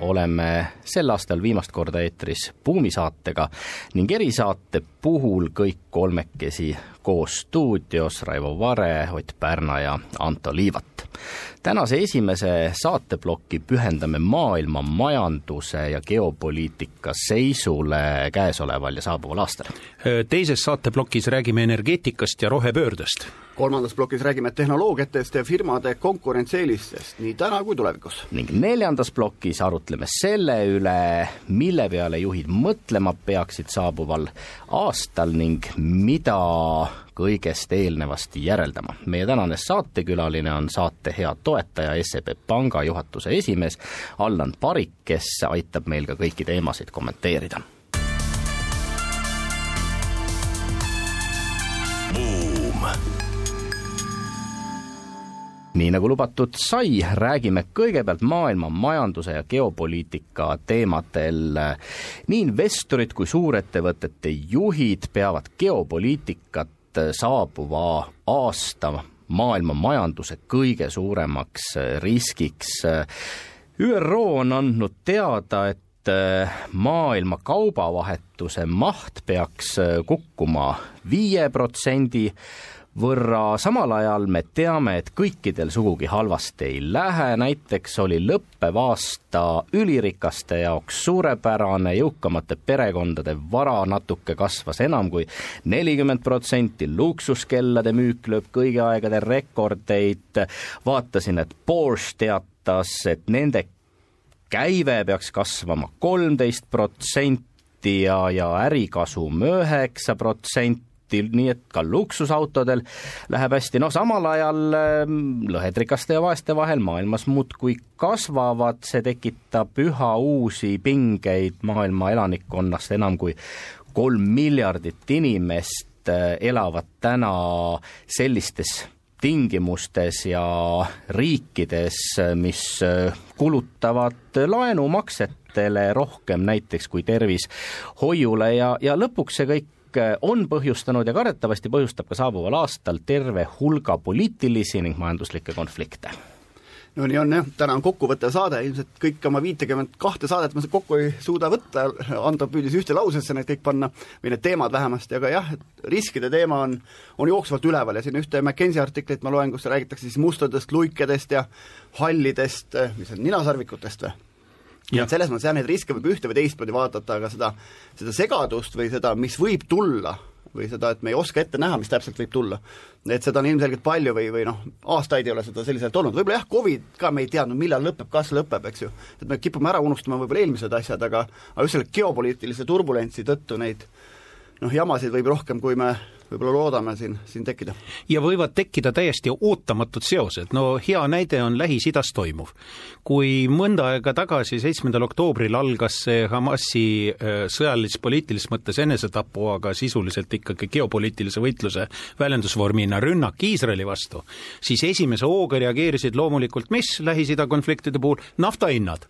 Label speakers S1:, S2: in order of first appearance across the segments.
S1: oleme sel aastal viimast korda eetris Buumi saatega ning erisaate puhul kõik kolmekesi koos stuudios Raivo Vare, Ott Pärna ja Anto Liivat. Tänase esimese saateploki pühendame maailma majanduse ja geopoliitika seisule käesoleval ja saabuval aastal.
S2: teises saateplokis räägime energeetikast ja rohepöördest
S3: kolmandas plokis räägime tehnoloogiatest ja firmade konkurentsieelistest nii täna kui tulevikus.
S1: ning neljandas plokis arutleme selle üle, mille peale juhid mõtlema peaksid saabuval aastal ning mida kõigest eelnevast järeldama. meie tänane saatekülaline on saate hea toetaja, SEB Panga juhatuse esimees Allan Parik, kes aitab meil ka kõiki teemasid kommenteerida nii nagu lubatud sai, räägime kõigepealt maailma majanduse ja geopoliitika teemadel. nii investorid kui suurettevõtete juhid peavad geopoliitikat saabuva aasta maailma majanduse kõige suuremaks riskiks. ÜRO on andnud teada, et maailma kaubavahetuse maht peaks kukkuma viie protsendi võrra, samal ajal me teame, et kõikidel sugugi halvasti ei lähe, näiteks oli lõppev aasta ülirikaste jaoks suurepärane, jõukamate perekondade vara natuke kasvas enam kui nelikümmend protsenti, luksuskellade müük lööb kõigi aegade rekordeid, vaatasin, et Porsche teatas, et nende käive peaks kasvama kolmteist protsenti ja, ja ärikasum üheksa protsenti, hästi, nii et ka luksusautodel läheb hästi, no samal ajal ähm, lõhed rikaste ja vaeste vahel maailmas muudkui kasvavad, see tekitab üha uusi pingeid maailma elanikkonnast, enam kui kolm miljardit inimest äh, elavad täna sellistes tingimustes ja riikides, mis äh, kulutavad laenumaksetele rohkem näiteks kui tervishoiule. Ja, ja lõpuks see kõik on põhjustanud ja kardetavasti põhjustab ka saabuval aastal terve hulga poliitilisi ning majanduslikke konflikte.
S3: No nii on jah, täna on kokkuvõttev saade, ilmselt kõik oma viitekümmet kahte saadet ma kokku ei suuda võtta, Ando püüdis ühte lausesse need kõik panna, või need teemad vähemasti, aga jah, riskide teema on, on jooksvalt üleval ja siin ühte McKenzie artiklit ma loen, kus räägitakse siis mustadest luikedest ja hallidest, mis on ninasarvikutest või? Et selles mõttes jah, neid riske võib ühte või teistpidi vaadata, aga seda, seda segadust või seda, mis võib tulla, või seda, et me ei oska ette näha, mis täpselt võib tulla. et seda on ilmselgelt palju või, või noh, aastaid ei ole seda selliselt olnud, võib-olla jah, Covid ka me ei teadnud, millal lõpeb, kas lõpeb, eks ju. et me kipume ära unustama võib-olla eelmised asjad, aga aga just selle geopoliitilise turbulentsi tõttu neid noh, jamasid võib rohkem, kui me võib-olla loodame siin, siin tekkida.
S2: ja võivad tekkida täiesti ootamatud seosed, no hea näide on Lähis-Idas toimuv. kui mõnda aega tagasi, seitsmendal oktoobril algas see Hamasi äh, sõjalis-poliitilises mõttes enesetapu, aga sisuliselt ikkagi geopoliitilise võitluse väljendusvormina rünnak Iisraeli vastu, siis esimese hooga reageerisid loomulikult mis Lähis-Ida konfliktide puhul, naftahinnad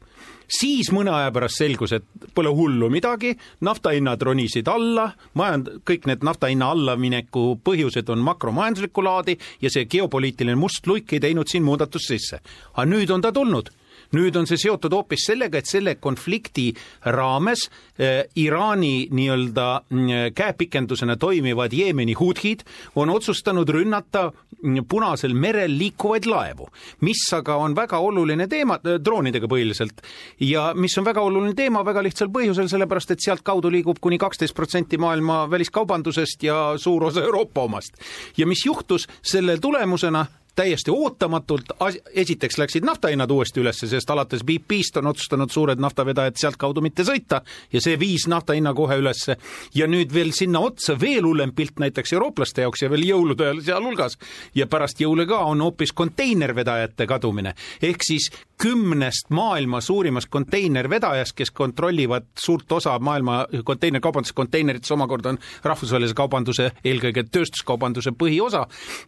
S2: siis mõne aja pärast selgus, et pole hullu midagi, naftahinnad ronisid alla, majand-, kõik need nafta hinna allamineku põhjused on makromajanduslikku laadi ja see geopoliitiline must luik ei teinud siin muudatust sisse. aga nüüd on ta tulnud nüüd on see seotud hoopis sellega, et selle konflikti raames äh, Iraani nii-öelda äh, käepikendusena toimivad Jeemeni hudhid on otsustanud rünnata mm, Punasel merel liikuvaid laevu, mis aga on väga oluline teema, äh, droonidega põhiliselt, ja mis on väga oluline teema väga lihtsal põhjusel, sellepärast et sealtkaudu liigub kuni kaksteist protsenti maailma väliskaubandusest ja suur osa Euroopa omast. ja mis juhtus selle tulemusena, täiesti ootamatult, esiteks läksid naftahinnad uuesti üles, sest alates BP-st on otsustanud suured naftavedajad sealtkaudu mitte sõita ja see viis nafta hinna kohe ülesse. ja nüüd veel sinna otsa veel hullem pilt näiteks eurooplaste jaoks ja veel jõulude ajal sealhulgas ja pärast jõule ka on hoopis konteinervedajate kadumine. ehk siis kümnest maailma suurimast konteinervedajast, kes kontrollivad suurt osa maailma konteinerkaubandusest, konteinerites omakorda on rahvusvahelise kaubanduse, eelkõige tööstuskaubanduse põhiosa,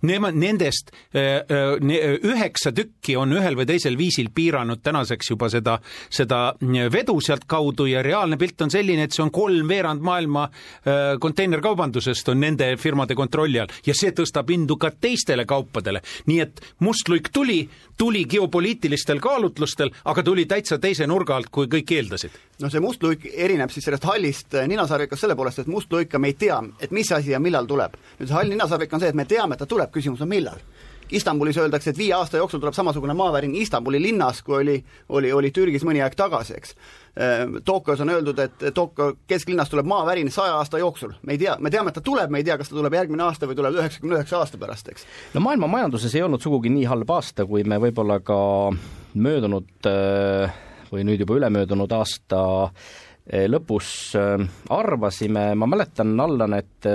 S2: nemad, nendest äh, üheksa tükki on ühel või teisel viisil piiranud tänaseks juba seda, seda vedu sealtkaudu ja reaalne pilt on selline, et see on kolmveerand maailma äh, konteinerkaubandusest on nende firmade kontrolli all ja see tõstab hindu ka teistele kaupadele. nii et must luik tuli, tuli geopoliitilistel kaalutlustel, aga tuli täitsa teise nurga alt, kui kõik eeldasid.
S3: no see must luik erineb siis sellest hallist äh, ninasarvikast selle poolest, et must luika me ei tea, et mis asi ja millal tuleb. nüüd see hall ninasarvik on see, et me teame, et ta tuleb, küsimus on millal Istanbulis öeldakse, et viie aasta jooksul tuleb samasugune maavärin Istanbuli linnas, kui oli, oli, oli Türgis mõni aeg tagasi, eks. Äh, Tokyos on öeldud, et Tokyo kesklinnas tuleb maavärin saja aasta jooksul. me ei tea, me teame, et ta tuleb, me ei tea, kas ta tuleb järgmine aasta või tuleb üheksakümne üheksa aasta pärast, eks.
S1: no maailma majanduses ei olnud sugugi nii halb aasta, kui me võib-olla ka möödunud äh, või nüüd juba ülemöödunud aasta äh, lõpus äh, arvasime, ma mäletan, Allan, et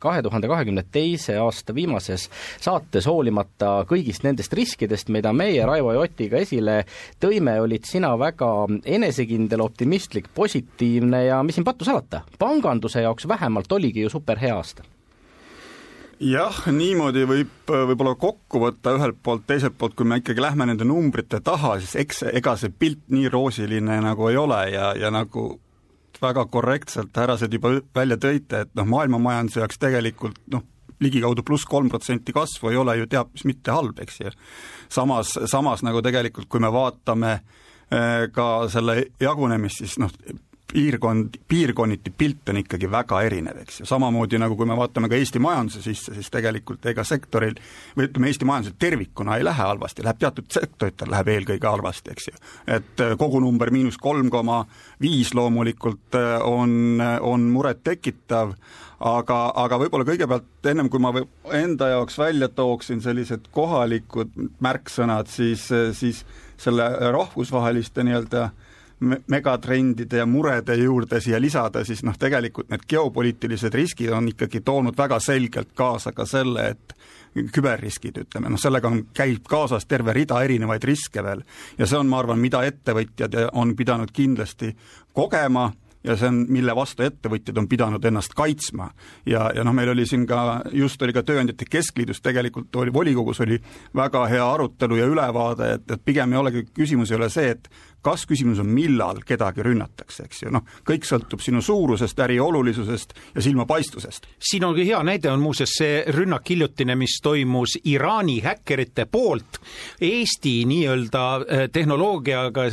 S1: kahe tuhande kahekümne teise aasta viimases saates, hoolimata kõigist nendest riskidest, mida meie Raivo ja Otiga esile tõime, olid sina väga enesekindel, optimistlik, positiivne ja mis siin pattu salata, panganduse jaoks vähemalt oligi ju superhea aasta
S4: jah, niimoodi võib võib-olla kokku võtta ühelt poolt, teiselt poolt, kui me ikkagi lähme nende numbrite taha, siis eks ega see pilt nii roosiline nagu ei ole ja, ja nagu väga korrektselt härrased juba välja tõite, et noh, maailmamajanduse jaoks tegelikult noh, ligikaudu pluss kolm protsenti kasvu ei ole ju teab mis mitte halb, eks ju. samas, samas nagu tegelikult, kui me vaatame eh, ka selle jagunemist, siis noh, piirkond, piirkonniti pilt on ikkagi väga erinev, eks ju, samamoodi nagu kui me vaatame ka Eesti majanduse sisse, siis tegelikult ega sektoril või ütleme, Eesti majandusel tervikuna ei lähe halvasti, läheb teatud sektoritel läheb eelkõige halvasti, eks ju. et äh, kogunumber miinus kolm koma viis loomulikult äh, on, on murettekitav, aga, aga võib-olla kõigepealt ennem kui ma enda jaoks välja tooksin sellised kohalikud märksõnad, siis, siis selle rahvusvaheliste nii-öelda äh, megatrendide ja murede juurde siia lisada, siis noh, tegelikult need geopoliitilised riskid on ikkagi toonud väga selgelt kaasa ka selle, et küberriskid, ütleme, noh sellega on, käib kaasas terve rida erinevaid riske veel. ja see on, ma arvan, mida ettevõtjad on pidanud kindlasti kogema ja see on, mille vastu ettevõtjad on pidanud ennast kaitsma. ja, ja noh, meil oli siin ka, just oli ka Tööandjate Keskliidus tegelikult oli, volikogus oli väga hea arutelu ja ülevaade, et, et pigem ei olegi, küsimus ei ole see, et kas küsimus on, millal kedagi rünnatakse, eks ju, noh, kõik sõltub sinu suurusest, äri olulisusest ja silmapaistvusest.
S2: siin on ka hea näide, on muuseas see rünnak hiljutine, mis toimus Iraani häkkerite poolt Eesti nii-öelda äh, tehnoloogiaga äh,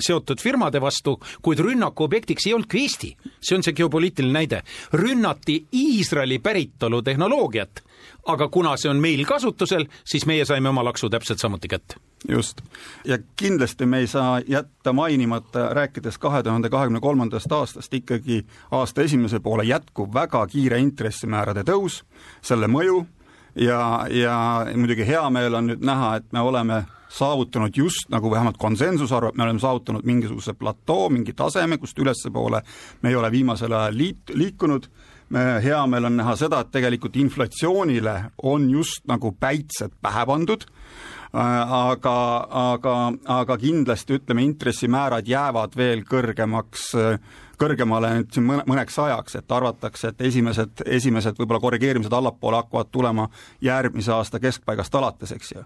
S2: seotud firmade vastu, kuid rünnaku objektiks ei olnudki Eesti. see on see geopoliitiline näide. rünnati Iisraeli päritolu tehnoloogiat, aga kuna see on meil kasutusel, siis meie saime oma laksu täpselt samuti kätte
S4: just. ja kindlasti me ei saa jätta mainimata, rääkides kahe tuhande kahekümne kolmandast aastast, ikkagi aasta esimese poole jätkuv väga kiire intressimäärade tõus, selle mõju ja, ja muidugi hea meel on nüüd näha, et me oleme saavutanud just nagu vähemalt konsensus arvab, me oleme saavutanud mingisuguse platoo, mingi taseme, kust ülespoole me ei ole viimasel ajal liit-, liikunud, hea meel on näha seda, et tegelikult inflatsioonile on just nagu päitsed pähe pandud, aga, aga, aga kindlasti ütleme, intressimäärad jäävad veel kõrgemaks, kõrgemale nüüd siin mõne, mõneks ajaks, et arvatakse, et esimesed, esimesed võib-olla korrigeerimised allapoole hakkavad tulema järgmise aasta keskpaigast alates, eks ju.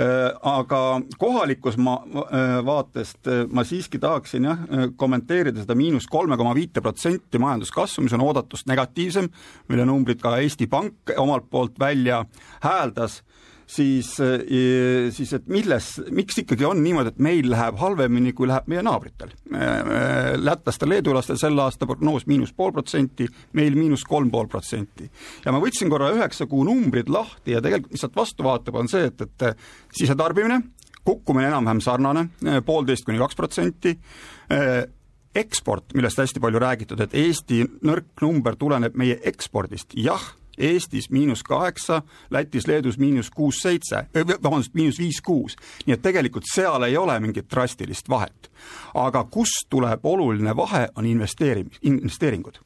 S4: Äh, aga kohalikust ma-, äh, vaatest ma siiski tahaksin jah, kommenteerida seda miinus kolme koma viite protsenti majanduskasvu, mis on oodatust negatiivsem, mille numbrid ka Eesti Pank omalt poolt välja hääldas siis, eh, siis et milles, miks ikkagi on niimoodi, et meil läheb halvemini, kui läheb meie naabritel. Eh, eh, lätlastel, leedulastel selle aasta prognoos miinus pool protsenti, meil miinus kolm pool protsenti. ja ma võtsin korra üheksa kuu numbrid lahti ja tegelikult mis sealt vastu vaatab, on see, et, et sisetarbimine, kukkumine enam-vähem sarnane, poolteist kuni kaks protsenti, eksport, millest hästi palju räägitud, et Eesti nõrk number tuleneb meie ekspordist, jah Eestis miinus kaheksa, Lätis-Leedus miinus kuus-seitse, vabandust, miinus viis-kuus. nii et tegelikult seal ei ole mingit drastilist vahet. aga kust tuleb oluline vahe, on investeerimis, investeeringud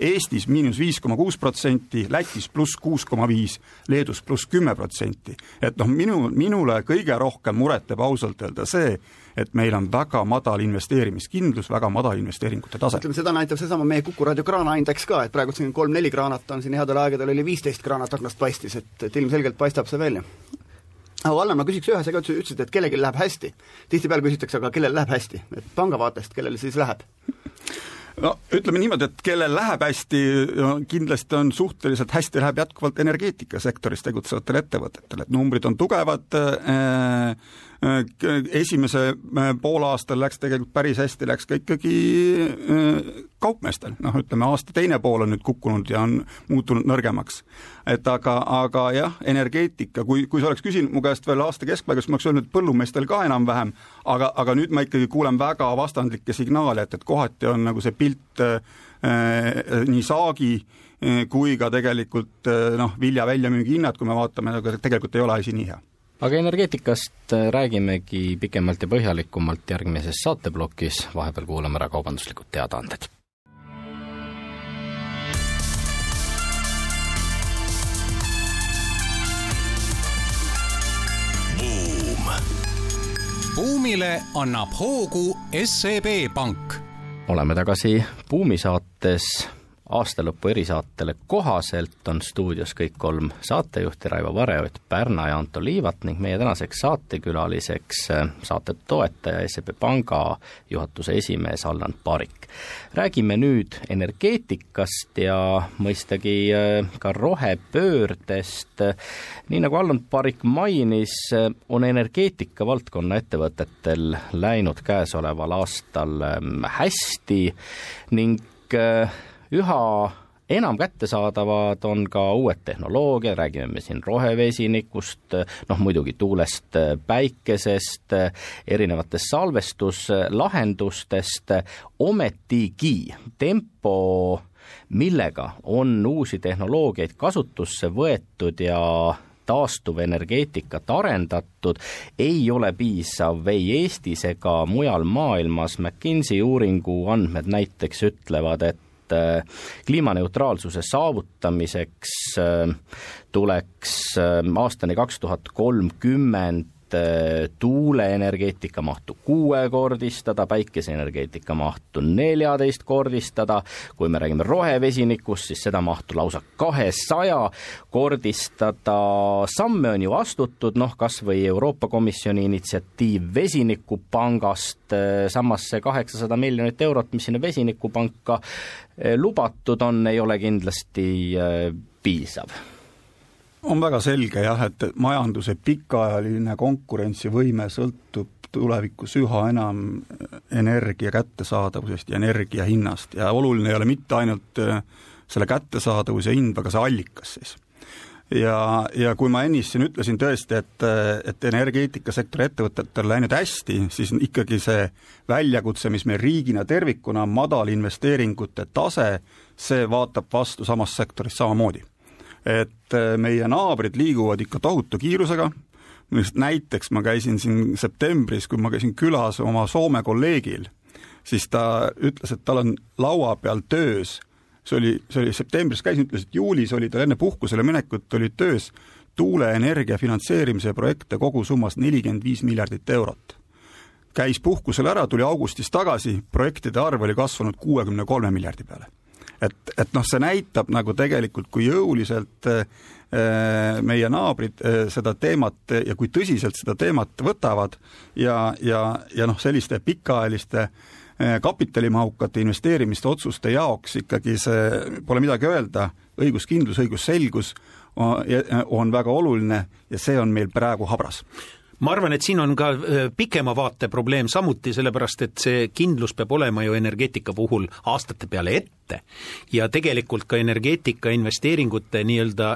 S4: Eestis miinus viis koma kuus protsenti, Lätis pluss kuus koma viis, Leedus pluss kümme protsenti. et noh, minu, minule kõige rohkem muret teeb ausalt öelda see, et meil on väga madal investeerimiskindlus, väga madal investeeringute tase.
S3: ütleme, seda näitab seesama meie Kuku raadio kraanaindeks ka, et praegu siin kolm-neli kraanat on, siin headel aegadel oli viisteist kraanat aknast paistis, et, et ilmselgelt paistab see välja aga Vallar, ma küsiks ühe asja ka, ütlesid, et kellelgi läheb hästi. tihtipeale küsitakse, aga kellel läheb hästi, et panga vaatest, kellel siis läheb?
S4: No ütleme niimoodi, et kellel läheb hästi, kindlasti on suhteliselt hästi läheb jätkuvalt energeetikasektoris tegutsevatel ettevõtetel, et numbrid on tugevad äh,, esimese äh, poolaastal läks tegelikult päris hästi, läks ka ikkagi äh, kaupmeestel, noh, ütleme aasta teine pool on nüüd kukkunud ja on muutunud nõrgemaks. et aga, aga jah, energeetika, kui, kui sa oleks küsinud mu käest veel aasta keskpaigas, ma oleks öelnud, põllumeestel ka enam-vähem, aga, aga nüüd ma ikkagi kuulen väga vastandlikke signaale, et, et kohati on nagu see pilt äh, nii saagi kui ka tegelikult noh, vilja väljamüügi hinnad, kui me vaatame, tegelikult ei ole asi nii hea
S1: aga energeetikast äh, räägimegi pikemalt ja põhjalikumalt järgmises saateplokis, vahepeal kuulame ära kaubanduslikud teadaanded.
S5: buum. buumile annab hoogu SEB Pank.
S1: oleme tagasi Buumi saates aastalõpu erisaatele kohaselt on stuudios kõik kolm saatejuhti, Raivo Vareoit, Pärna ja Anto Liivat ning meie tänaseks saatekülaliseks äh, saate toetaja, SEB Panga juhatuse esimees Allan Parik. räägime nüüd energeetikast ja mõistagi äh, ka rohepöördest. nii nagu Allan Parik mainis, äh, on energeetika valdkonna ettevõtetel läinud käesoleval aastal hästi ning üha enam kättesaadavad on ka uued tehnoloogiad, räägime me siin rohevesinikust, noh muidugi tuulest, päikesest, erinevatest salvestuslahendustest, ometigi tempo, millega on uusi tehnoloogiaid kasutusse võetud ja taastuvenergeetikat arendatud, ei ole piisav ei Eestis ega mujal maailmas, McKinsey uuringu andmed näiteks ütlevad, et et äh, kliimaneutraalsuse saavutamiseks äh, tuleks äh, aastani kaks tuhat kolmkümmend tuuleenergeetika mahtu kuuekordistada, päikeseenergeetika mahtu neljateistkordistada, kui me räägime rohevesinikust, siis seda mahtu lausa kahesaja kordistada, samme on ju astutud, noh kas või Euroopa Komisjoni initsiatiiv Vesinikupangast, samas see kaheksasada miljonit eurot, mis sinna Vesinikupanka Eh, lubatud on, ei ole kindlasti piisav
S4: on väga selge jah, et majanduse pikaajaline konkurentsivõime sõltub tulevikus üha enam energia kättesaadavusest ja energia hinnast ja oluline ei ole mitte ainult eh, selle kättesaadavus ja hind, aga see allikas siis ja, ja kui ma ennist siin ütlesin tõesti, et, et energeetikasektori ettevõtetel on läinud hästi, siis ikkagi see väljakutse, mis meil riigina tervikuna on, madal investeeringute tase, see vaatab vastu samas sektoris samamoodi. Et äh, meie naabrid liiguvad ikka tohutu kiirusega, näiteks ma käisin siin septembris, kui ma käisin külas oma Soome kolleegil, siis ta ütles, et tal on laua peal töös see oli, see oli septembris käisin, ütles, et juulis oli tal enne puhkusele minekut olid töös tuuleenergia finantseerimise projekte kogusummas nelikümmend viis miljardit eurot. käis puhkusel ära, tuli augustis tagasi, projektide arv oli kasvanud kuuekümne kolme miljardi peale. Et, et noh, see näitab nagu tegelikult, kui jõuliselt äh, meie naabrid äh, seda teemat ja kui tõsiselt seda teemat võtavad ja, ja, ja noh, selliste pikaajaliste äh, kapitalimahukate investeerimiste otsuste jaoks ikkagi see, pole midagi öelda, õiguskindlus, õigusselgus on väga oluline ja see on meil praegu habras
S2: ma arvan, et siin on ka äh, pikema vaate probleem samuti, sellepärast et see kindlus peab olema ju energeetika puhul aastate peale ette. Ja tegelikult ka energeetika investeeringute nii-öelda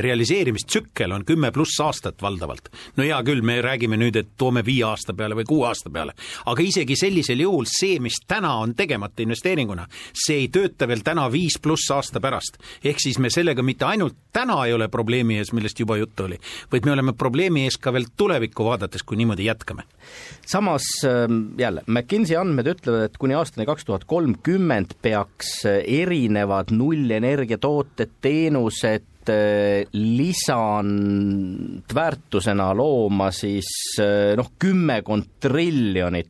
S2: realiseerimistsükkel on kümme pluss aastat valdavalt. no hea küll, me räägime nüüd, et toome viie aasta peale või kuue aasta peale, aga isegi sellisel juhul see, mis täna on tegemata investeeringuna, see ei tööta veel täna viis pluss aasta pärast. ehk siis me sellega mitte ainult täna ei ole probleemi ees, millest juba juttu oli, vaid me oleme probleemi ees ka veel tulevikku vaadates, kui niimoodi jätkame.
S1: samas jälle, McKinsey andmed ütlevad, et kuni aastani kaks tuhat kolmkümmend peaks erinevad nullenergia tooted, teenused äh, lisandväärtusena looma siis äh, noh, kümmekond triljonit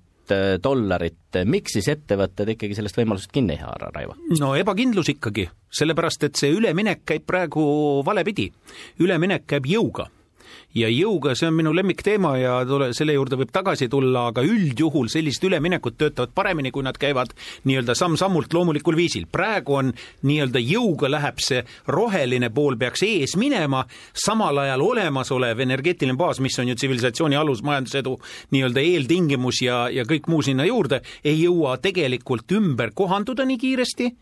S1: dollarit, miks siis ettevõtted ikkagi sellest võimalusest kinni ei haara, Raivo?
S2: no ebakindlus ikkagi, sellepärast et see üleminek käib praegu valepidi. üleminek käib jõuga ja jõuga, see on minu lemmikteema ja tule, selle juurde võib tagasi tulla, aga üldjuhul sellised üleminekud töötavad paremini, kui nad käivad nii-öelda samm-sammult loomulikul viisil. praegu on nii-öelda jõuga läheb see roheline pool peaks ees minema, samal ajal olemasolev energeetiline baas, mis on ju tsivilisatsiooni alus, majandusedu nii-öelda eeltingimus ja, ja kõik muu sinna juurde, ei jõua tegelikult ümber kohanduda nii kiiresti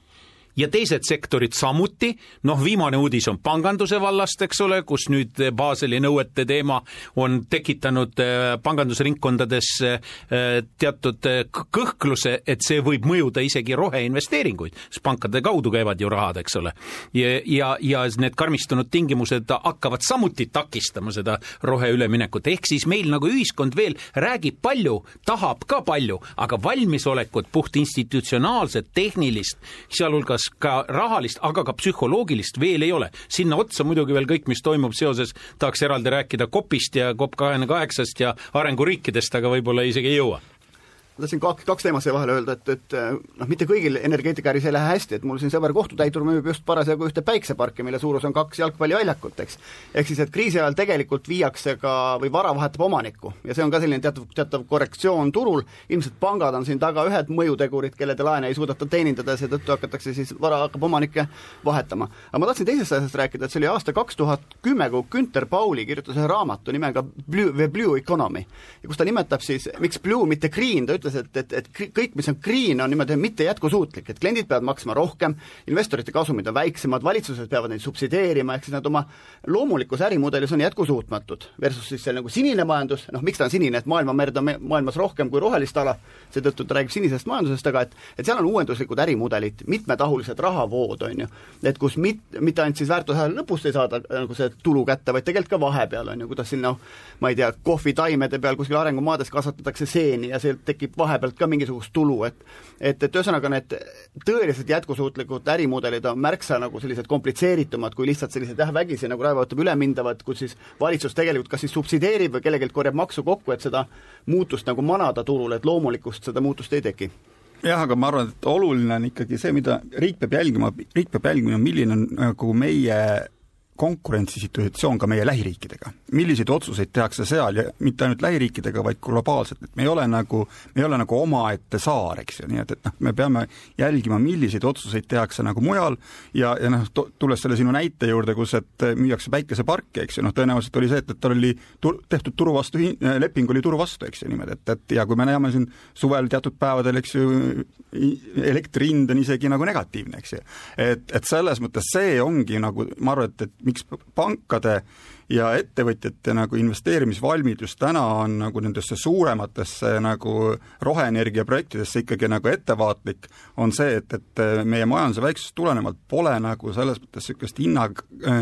S2: ja teised sektorid samuti, noh, viimane uudis on panganduse vallast, eks ole, kus nüüd Baseli nõuete teema on tekitanud äh, pangandusringkondades äh, teatud äh, kõhkluse, et see võib mõjuda isegi roheinvesteeringuid, sest pankade kaudu käivad ju rahad, eks ole. ja, ja, ja need karmistunud tingimused hakkavad samuti takistama seda roheüleminekut, ehk siis meil nagu ühiskond veel räägib palju, tahab ka palju, aga valmisolekut puht institutsionaalset, tehnilist, sealhulgas kas ka rahalist, aga ka psühholoogilist veel ei ole. sinna otsa muidugi veel kõik, mis toimub seoses, tahaks eraldi rääkida COP-ist ja COP kahekümne kaheksast ja arenguriikidest, aga võib-olla isegi ei jõua
S3: ma tahtsin kaks, kaks teemat siia vahele öelda, et, et noh, mitte kõigil energeetikaäris ei lähe hästi, et mul siin sõber kohtutäitur müüb just parasjagu ühte päikseparki, mille suurus on kaks jalgpalliväljakut, eks. ehk siis, et kriisi ajal tegelikult viiakse ka või vara vahetab omanikku ja see on ka selline teatav, teatav korrektsioon turul, ilmselt pangad on siin taga ühed mõjutegurid, kellede laene ei suudeta teenindada ja seetõttu hakatakse siis, vara hakkab omanikke vahetama. aga ma tahtsin teisest asjast rääkida, et see oli aasta kaks tuhat kümme, kui Günter Pauli kirjutas ühe raamatu nimega Blue, The Blue Economy kus ta nimetab siis, miks blue, mitte green, ta ütles, et, et, et kõik, mis on green, on niimoodi mitte jätkusuutlik, et kliendid peavad maksma rohkem, investorite kasumid on väiksemad, valitsused peavad neid subsideerima, ehk siis nad oma loomulikus ärimudelis on jätkusuutmatud, versus siis see nagu sinine majandus, noh miks ta on sinine, et maailmamerd on maailmas rohkem kui rohelist ala, seetõttu ta räägib sinisest majandusest, aga et et seal on uuenduslikud ärimudelid, mitmetahulised rahavood, on ju, et kus mit-, mitte ainult siis väärtusahela lõpust ei saada nagu see tulu kätte, vaid tegelikult ka vahepeal, on ju, kuidas siin noh, ma ei tea, kohvitaimede peal kuskil arengumaades kasvatatakse seeni ja sealt tekib vahepealt ka mingisugust tulu, et et, et ühesõnaga need tõeliselt jätkusuutlikud ärimudelid on märksa nagu sellised komplitseeritumad kui lihtsalt sellised jah, vägisi, nagu Raivo ütleb, ülemindavad, kus siis valitsus tegelikult kas siis subsideerib või kellelgi korjab maksu kokku, et seda muutust nagu manada turul, et loomulikust seda muutust ei teki.
S4: Jah, aga ma arvan, et oluline on ikkagi see, mida riik peab jälgima, riik peab jälgima, milline on nagu meie konkurentsisituatsioon ka meie lähiriikidega. milliseid otsuseid tehakse seal ja mitte ainult lähiriikidega, vaid globaalselt, et me ei ole nagu, me ei ole nagu omaette saar, eks ju, nii et, et noh, me peame jälgima, milliseid otsuseid tehakse nagu mujal ja, ja noh, tulles selle sinu näite juurde, kus et müüakse päikeseparke, eks ju, noh tõenäoliselt oli see, et, et tal oli tur-, tehtud turu vastu, leping oli turu vastu, eks ju, niimoodi, et, et ja kui me näeme siin suvel teatud päevadel, eks ju, elektri hind on isegi nagu negatiivne, eks ju. et, et selles mõttes see ongi nagu, ma arvan, et, et miks pankade ja ettevõtjate nagu investeerimisvalmidus täna on nagu nendesse suurematesse nagu roheenergia projektidesse ikkagi nagu ettevaatlik, on see, et, et meie majanduse väiksusest tulenevalt pole nagu selles mõttes niisugust hinna,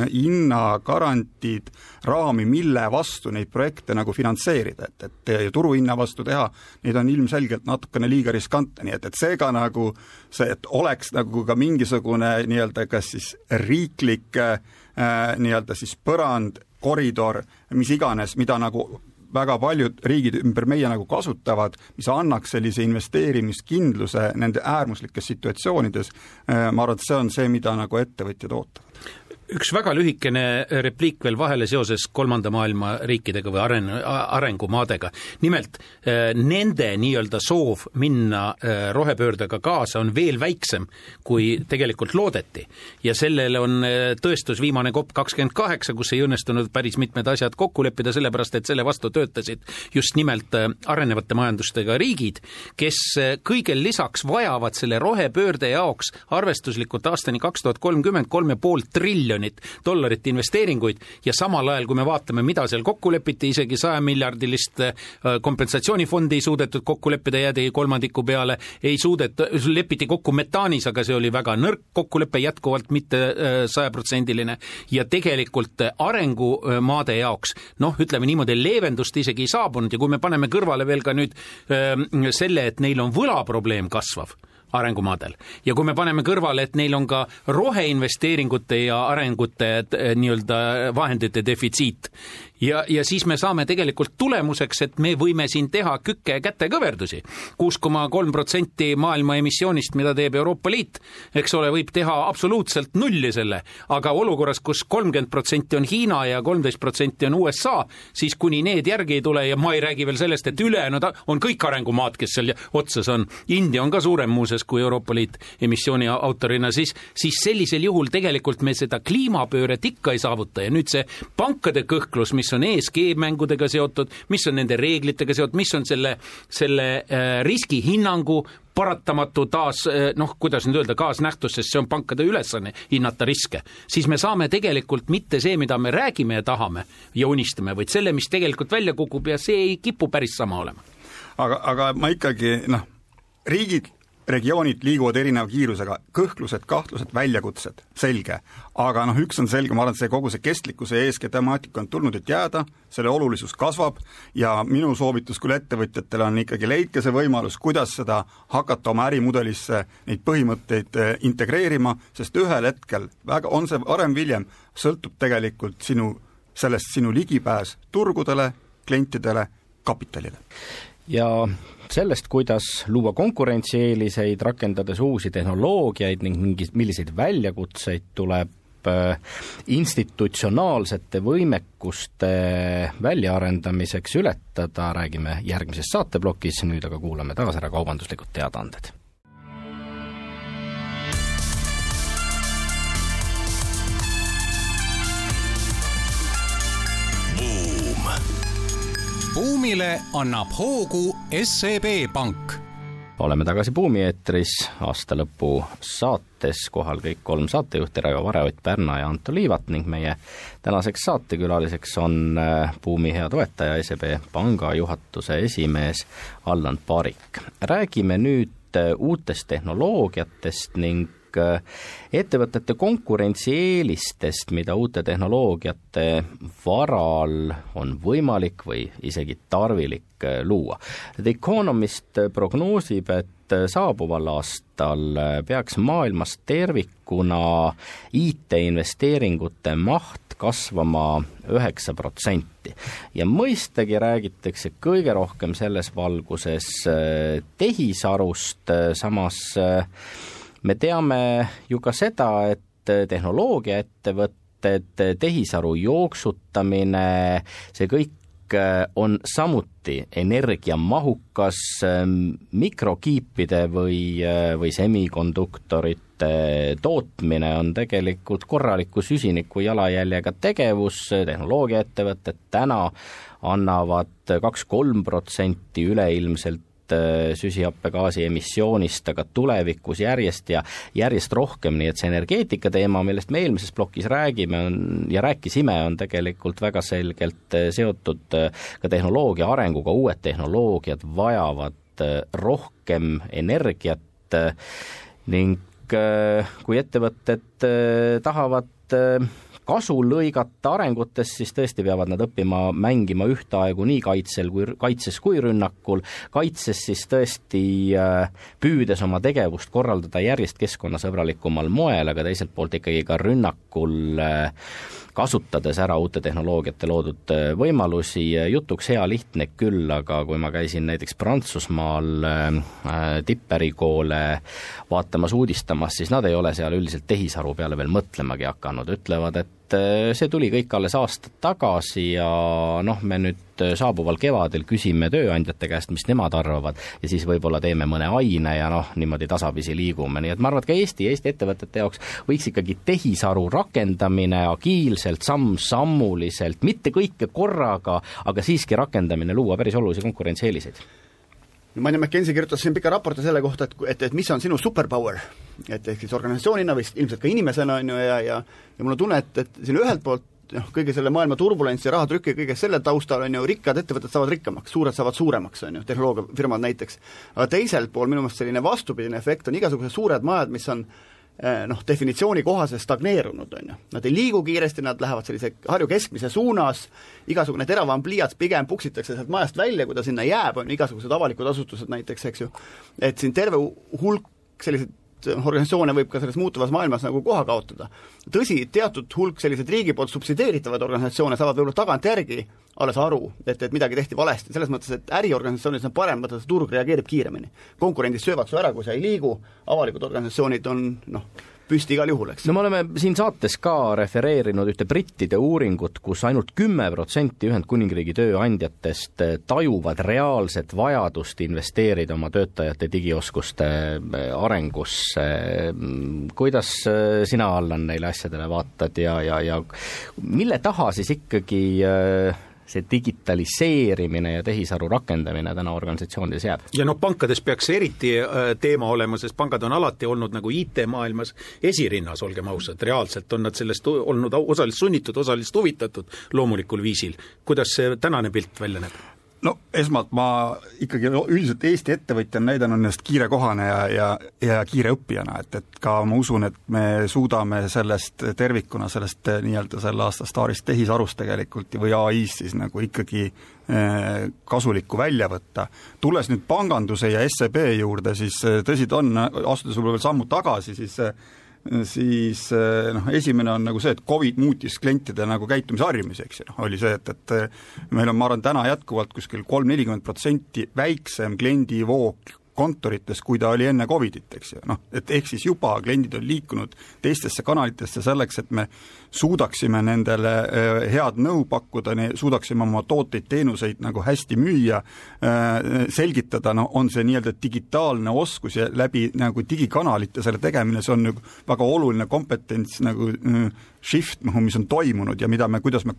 S4: hinnagarantiid, raami, mille vastu neid projekte nagu finantseerida, et, et turuhinna vastu teha, neid on ilmselgelt natukene liiga riskantne, nii et, et seega nagu see, et oleks nagu ka mingisugune nii-öelda kas siis riiklik äh, nii-öelda siis põrand koridor, mis iganes, mida nagu väga paljud riigid ümber meie nagu kasutavad, mis annaks sellise investeerimiskindluse nende äärmuslikes situatsioonides, ma arvan, et see on see, mida nagu ettevõtjad ootavad
S2: üks väga lühikene repliik veel vahele seoses kolmanda maailma riikidega või aren-, arengumaadega. nimelt nende nii-öelda soov minna rohepöördega kaasa on veel väiksem, kui tegelikult loodeti. ja sellele on tõestus viimane COP kakskümmend kaheksa, kus ei õnnestunud päris mitmed asjad kokku leppida, sellepärast et selle vastu töötasid just nimelt arenevate majandustega riigid, kes kõigel lisaks vajavad selle rohepöörde jaoks arvestuslikult aastani kaks tuhat kolmkümmend kolm ja pool triljonit dollarit investeeringuid ja samal ajal, kui me vaatame, mida seal kokku lepiti, isegi sajamiljardilist äh, kompensatsioonifondi ei suudetud kokku leppida, jäädi kolmandiku peale, ei suudeta, lepiti kokku metaanis, aga see oli väga nõrk kokkulepe, jätkuvalt mitte äh, sajaprotsendiline. Ja tegelikult arengumaade jaoks noh, ütleme niimoodi, leevendust isegi ei saabunud ja kui me paneme kõrvale veel ka nüüd äh, selle, et neil on võlaprobleem kasvav arengumaadel. ja kui me paneme kõrvale, et neil on ka roheinvesteeringute ja arengute eh, nii-öelda vahendite defitsiit ja, ja siis me saame tegelikult tulemuseks, et me võime siin teha kükke kätekõverdusi. kuus koma kolm protsenti maailma emissioonist, mida teeb Euroopa Liit, eks ole, võib teha absoluutselt nulli selle, aga olukorras kus, kus kolmkümmend protsenti on Hiina ja kolmteist protsenti on USA, siis kuni need järgi ei tule ja ma ei räägi veel sellest, et ülejäänud on kõik arengumaad, kes seal otsas on, India on ka suurem muuseas kui Euroopa Liit emissiooni autorina, siis, siis sellisel juhul tegelikult me seda kliimapööret ikka ei saavuta. Ja nüüd see pankade kõhklus, mis mis on ESG-mängudega seotud, mis on nende reeglitega seotud, mis on selle, selle äh, riskihinnangu paratamatu taas äh, noh, kuidas nüüd öelda, kaasnähtus, sest see on pankade ülesanne hinnata riske, siis me saame tegelikult mitte see, mida me räägime ja tahame ja unistame, vaid selle, mis tegelikult välja kukub ja see ei kipu päris sama olema.
S4: aga, aga ma ikkagi noh, riigid regioonid liiguvad erineva kiirusega, kõhklused, kahtlused, väljakutsed, selge. aga noh, üks on selge, ma arvan, et see kogu see kestlikkuse ESG temaatika on tulnud, et jääda, selle olulisus kasvab ja minu soovitus küll ettevõtjatele on ikkagi leidke see võimalus, kuidas seda hakata oma ärimudelisse, neid põhimõtteid eh, integreerima, sest ühel hetkel, väga, on see varem-hiljem, sõltub tegelikult sinu, sellest sinu ligipääs turgudele, klientidele, kapitalile.
S1: Ja sellest, kuidas luua konkurentsieeliseid, rakendades uusi tehnoloogiaid ning mingi, milliseid väljakutseid tuleb äh, institutsionaalsete võimekuste väljaarendamiseks ületada, räägime järgmises saateplokis, nüüd aga kuulame taas ära kaubanduslikud teadaanded
S5: buumile annab hoogu SEB Pank.
S1: oleme tagasi Buumi eetris, aastalõpu saates, kohal kõik kolm saatejuhti, Raivo Vare, Ott Pärna ja Anto Liivat ning meie tänaseks saatekülaliseks on äh, Buumi hea toetaja, SEB Panga juhatuse esimees Allan Parik. räägime nüüd äh, uutest tehnoloogiatest ning ettevõtete konkurentsieelistest, mida uute tehnoloogiate varal on võimalik või isegi tarvilik äh, luua. The Economist prognoosib, et saabuval aastal peaks maailmas tervikuna IT-investeeringute maht kasvama üheksa protsenti. ja mõistagi räägitakse kõige rohkem selles valguses äh, tehisarust, samas me teame ju ka seda, et tehnoloogiaettevõtted, tehisaru jooksutamine, see kõik on samuti energiamahukas, ähm, mikrokiipide või, äh, või semikonduktorite tootmine on tegelikult korraliku süsiniku jalajäljega tegevus, tehnoloogiaettevõtted täna annavad kaks-kolm protsenti üleilmselt süsihappegaasi emissioonist, aga tulevikus järjest ja järjest rohkem, nii et see energeetika teema, millest me eelmises plokis räägime, on ja rääkisime, on tegelikult väga selgelt äh, seotud äh, ka tehnoloogia arenguga, uued tehnoloogiad vajavad rohkem energiat ning kui ettevõtted tahavad kasu lõigata arengutest, siis tõesti peavad nad õppima mängima ühtaegu nii kaitsel kui, kaitses kui rünnakul, kaitses siis tõesti äh, püüdes oma tegevust korraldada järjest keskkonnasõbralikumal moel, aga teiselt poolt ikkagi ka rünnakul äh, kasutades ära uute tehnoloogiate loodud äh, võimalusi, jutuks hea lihtne küll, aga kui ma käisin näiteks Prantsusmaal tippärikoole vaatamas, uudistamas, siis nad ei ole seal üldiselt tehisaru peale veel mõtlemagi hakanud, ütlevad, et äh, see tuli kõik alles aastad tagasi ja noh, me nüüd saabuval kevadel küsime tööandjate käest, mis nemad arvavad, ja siis võib-olla teeme mõne aine ja noh, niimoodi tasapisi liigume, nii et ma arvan, et ka Eesti, Eesti ettevõtete jaoks võiks ikkagi tehisaru rakendamine agiilselt, samm-sammuliselt, mitte kõike korraga, aga siiski rakendamine luua päris olulisi konkurentsieeliseid
S3: ma ei tea, McKenzie kirjutas siin pika raporti selle kohta, et, et, et mis on sinu superpower. et ehk siis organisatsioonina või ilmselt ka inimesena, on ju, ja, ja ja mul on tunne, et, et siin ühelt poolt noh, kõige selle maailma turbulentsi, rahatrüki kõige selle taustal on ju rikkad ettevõtted saavad rikkamaks, suured saavad suuremaks, on ju, tehnoloogiafirmad näiteks. aga teiselt pool minu meelest selline vastupidine efekt on igasugused suured majad, mis on noh, definitsiooni kohaselt stagneerunud, on ju. Nad ei liigu kiiresti, nad lähevad sellise Harju keskmise suunas, igasugune teravam pliiats pigem puksitakse sealt majast välja, kui ta sinna jääb, on ju, igasugused avalikud asutused näiteks, eks ju, et siin terve hulk selliseid organisatsioone võib ka selles muutuvas maailmas nagu koha kaotada. tõsi, teatud hulk selliseid riigi poolt subsideeritavaid organisatsioone saavad võib-olla tagantjärgi alles aru, et, et midagi tehti valesti, selles mõttes, et äriorganisatsioonis on parem, vaata see turg reageerib kiiremini. konkurendid söövad su ära, kui sa ei liigu, avalikud organisatsioonid on noh, püsti igal juhul, eks.
S1: no me oleme siin saates ka refereerinud ühte brittide uuringut, kus ainult kümme protsenti Ühendkuningriigi tööandjatest tajuvad reaalset vajadust investeerida oma töötajate digioskuste äh, arengusse. kuidas äh, sina, Allan, neile asjadele vaatad ja, ja, ja mille taha siis ikkagi äh, see digitaliseerimine ja tehisaru rakendamine täna organisatsioonides jääb.
S2: ja noh, pankades peaks see eriti äh, teema olema, sest pangad on alati olnud nagu IT-maailmas esirinnas, olgem ausad, reaalselt on nad sellest olnud osaliselt sunnitud, osaliselt huvitatud loomulikul viisil. kuidas see tänane pilt välja näeb?
S4: No esmalt ma ikkagi üldiselt Eesti ettevõtja on näidanud ennast kiirekohane ja, ja, ja kiire õppijana, et, et ka ma usun, et me suudame sellest tervikuna, sellest eh, nii-öelda selle aasta staarist tehisarust tegelikult või ai-st siis nagu ikkagi eh, kasulikku välja võtta. tulles nüüd panganduse ja SEB juurde, siis eh, tõsi ta on, astudes võib-olla veel sammu tagasi, siis siis eh, noh, esimene on nagu see, et Covid muutis klientide nagu käitumisharjumusi, eks ju, noh, oli see, et, et eh, meil on, ma arvan, täna jätkuvalt kuskil kolm-nelikümmend protsenti väiksem kliendivoog kontorites, kui ta oli enne Covidit, eks ju, noh, et ehk siis juba kliendid on liikunud teistesse kanalitesse selleks, et me suudaksime nendele äh, head nõu pakkuda, suudaksime oma tooteid-teenuseid nagu hästi müüa, äh, selgitada, no on see nii-öelda digitaalne oskus ja läbi nagu digikanalite selle tegemine, see on nagu väga oluline kompetents nagu äh, shift, noh, mis on toimunud ja mida me, kuidas me,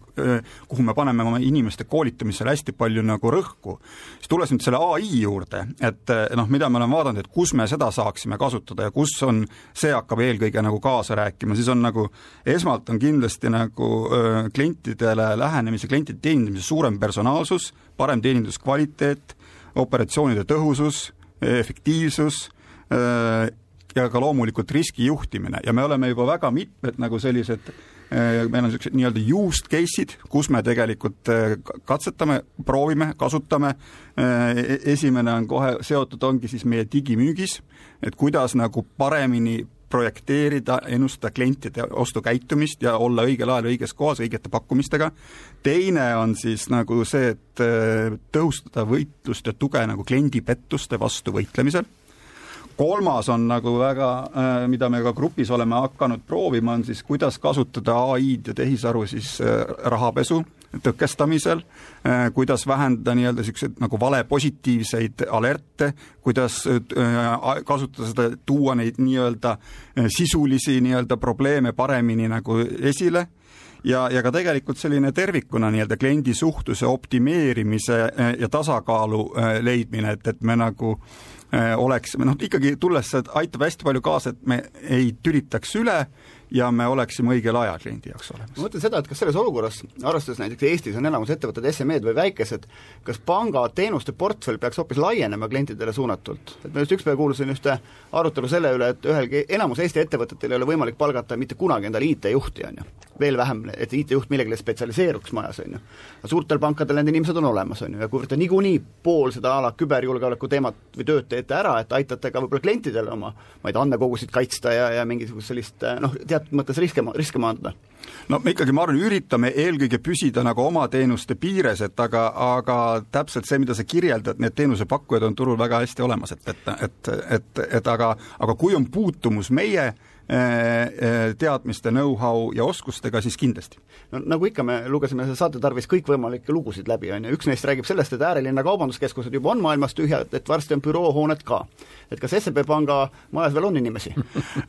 S4: kuhu me paneme oma inimeste koolitamisele hästi palju nagu rõhku. siis tulles nüüd selle ai juurde, et noh, mida me oleme vaadanud, et kus me seda saaksime kasutada ja kus on, see hakkab eelkõige nagu kaasa rääkima, siis on nagu esmalt on kindlasti nagu klientidele lähenemise, klientide teenindamise suurem personaalsus, parem teeninduskvaliteet, operatsioonide tõhusus, efektiivsus ja ka loomulikult riskijuhtimine ja me oleme juba väga mitmed nagu sellised meil on niisugused nii-öelda used case'id, kus me tegelikult katsetame, proovime, kasutame, esimene on kohe seotud, ongi siis meie digimüügis, et kuidas nagu paremini projekteerida, ennustada klientide ostukäitumist ja olla õigel ajal õiges kohas õigete pakkumistega. teine on siis nagu see, et tõhustada võitlust ja tuge nagu kliendipettuste vastu võitlemisel kolmas on nagu väga, äh, mida me ka grupis oleme hakanud proovima, on siis kuidas kasutada ai-d ja tehisaru siis äh, rahapesu tõkestamisel, äh, kuidas vähendada nii-öelda niisuguseid nagu vale positiivseid alerte, kuidas kasutada seda, tuua neid nii-öelda sisulisi nii-öelda probleeme paremini nagu esile. Ja, ja ka tegelikult selline tervikuna nii-öelda kliendi suhtluse optimeerimise ja tasakaalu leidmine, et, et me nagu äh, oleks, noh ikkagi tulles, aitab hästi palju kaasa, et me ei tülitaks üle ja me oleksime õigel ajal kliendi jaoks olemas.
S3: ma mõtlen seda, et kas selles olukorras, arvestades näiteks Eestis on enamus ettevõtted SME-d või väikesed, kas panga teenuste portfell peaks hoopis laienema klientidele suunatult? et ma just üks päev kuulsin ühte arutelu selle üle, et ühelgi, enamus Eesti ettevõtetel ei ole võimalik palgata mitte kunagi endale IT-juhti, on ju. veel vähem, et IT-juht millegile spetsialiseeruks majas, on ju. aga suurtel pankadel need inimesed on olemas, on ju, ja kuivõrd te niikuinii pool seda a la küberjulgeoleku teemat või tööd teete ära, et aitate ka võib-olla klientidele oma ma ei tea, andmekogusid kaitsta ja, ja mingisugust sellist noh, teatud mõttes riske, riske maandada.
S4: No me ikkagi, ma arvan, üritame eelkõige püsida nagu oma teenuste piires, et aga, aga täpselt see, mida sa kirjeldad, need teenusepakkujad on turul väga hästi olemas, et, et, et, et, et aga, aga kui on puutumus meie eh, teadmiste, know-how ja oskustega, siis kindlasti.
S3: no nagu ikka, me lugesime saate tarvis kõikvõimalikke lugusid läbi, on ju, üks neist räägib sellest, et äärelinna kaubanduskeskused juba on maailmas tühjad, et varsti on büroohooned ka. Et kas SEB Panga majas veel on inimesi?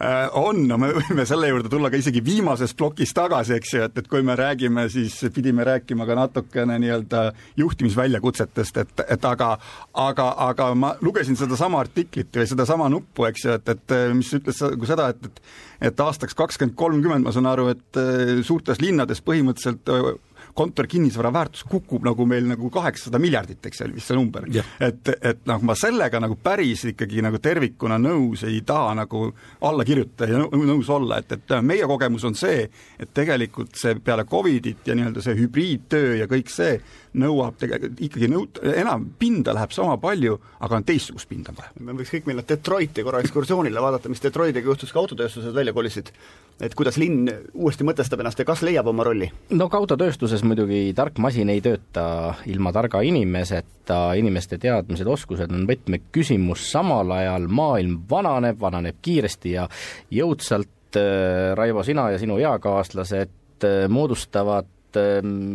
S4: Äh, on, no me võime selle juurde tulla ka isegi viimases plokis tagasi, eks ju, et, et kui me räägime, siis pidime rääkima ka natukene nii-öelda juhtimisväljakutsetest, et, et aga aga, aga ma lugesin sedasama artiklit või sedasama nuppu, eks ju, et, et mis ütles nagu seda, et, et et aastaks kakskümmend kolmkümmend, ma saan aru, et äh, suurtes linnades põhimõtteliselt kontorikinnisvara väärtus kukub nagu meil nagu kaheksasada miljardit, eks ole, vist see number. et, et noh, ma sellega nagu päris ikkagi nagu tervikuna nõus ei taha nagu alla kirjutada ja nõus olla, et, et meie kogemus on see, et tegelikult see peale Covidit ja nii-öelda see hübriidtöö ja kõik see, nõuab tegelikult ikkagi nõut-, enam pinda läheb sama palju, aga on teistsugust pinda vaja.
S3: me võiks kõik minna Detroiti korra ekskursioonile, vaadata, mis Detroitiga juhtus, kui autotööstused välja kolisid. et kuidas linn uuesti mõtestab ennast ja kas leiab oma rolli?
S1: no ka autotööstuses muidugi tark masin ei tööta ilma targa inimeseta, inimeste teadmised, oskused on võtmeküsimus, samal ajal maailm vananeb, vananeb kiiresti ja jõudsalt, äh, Raivo, sina ja sinu eakaaslased äh, moodustavad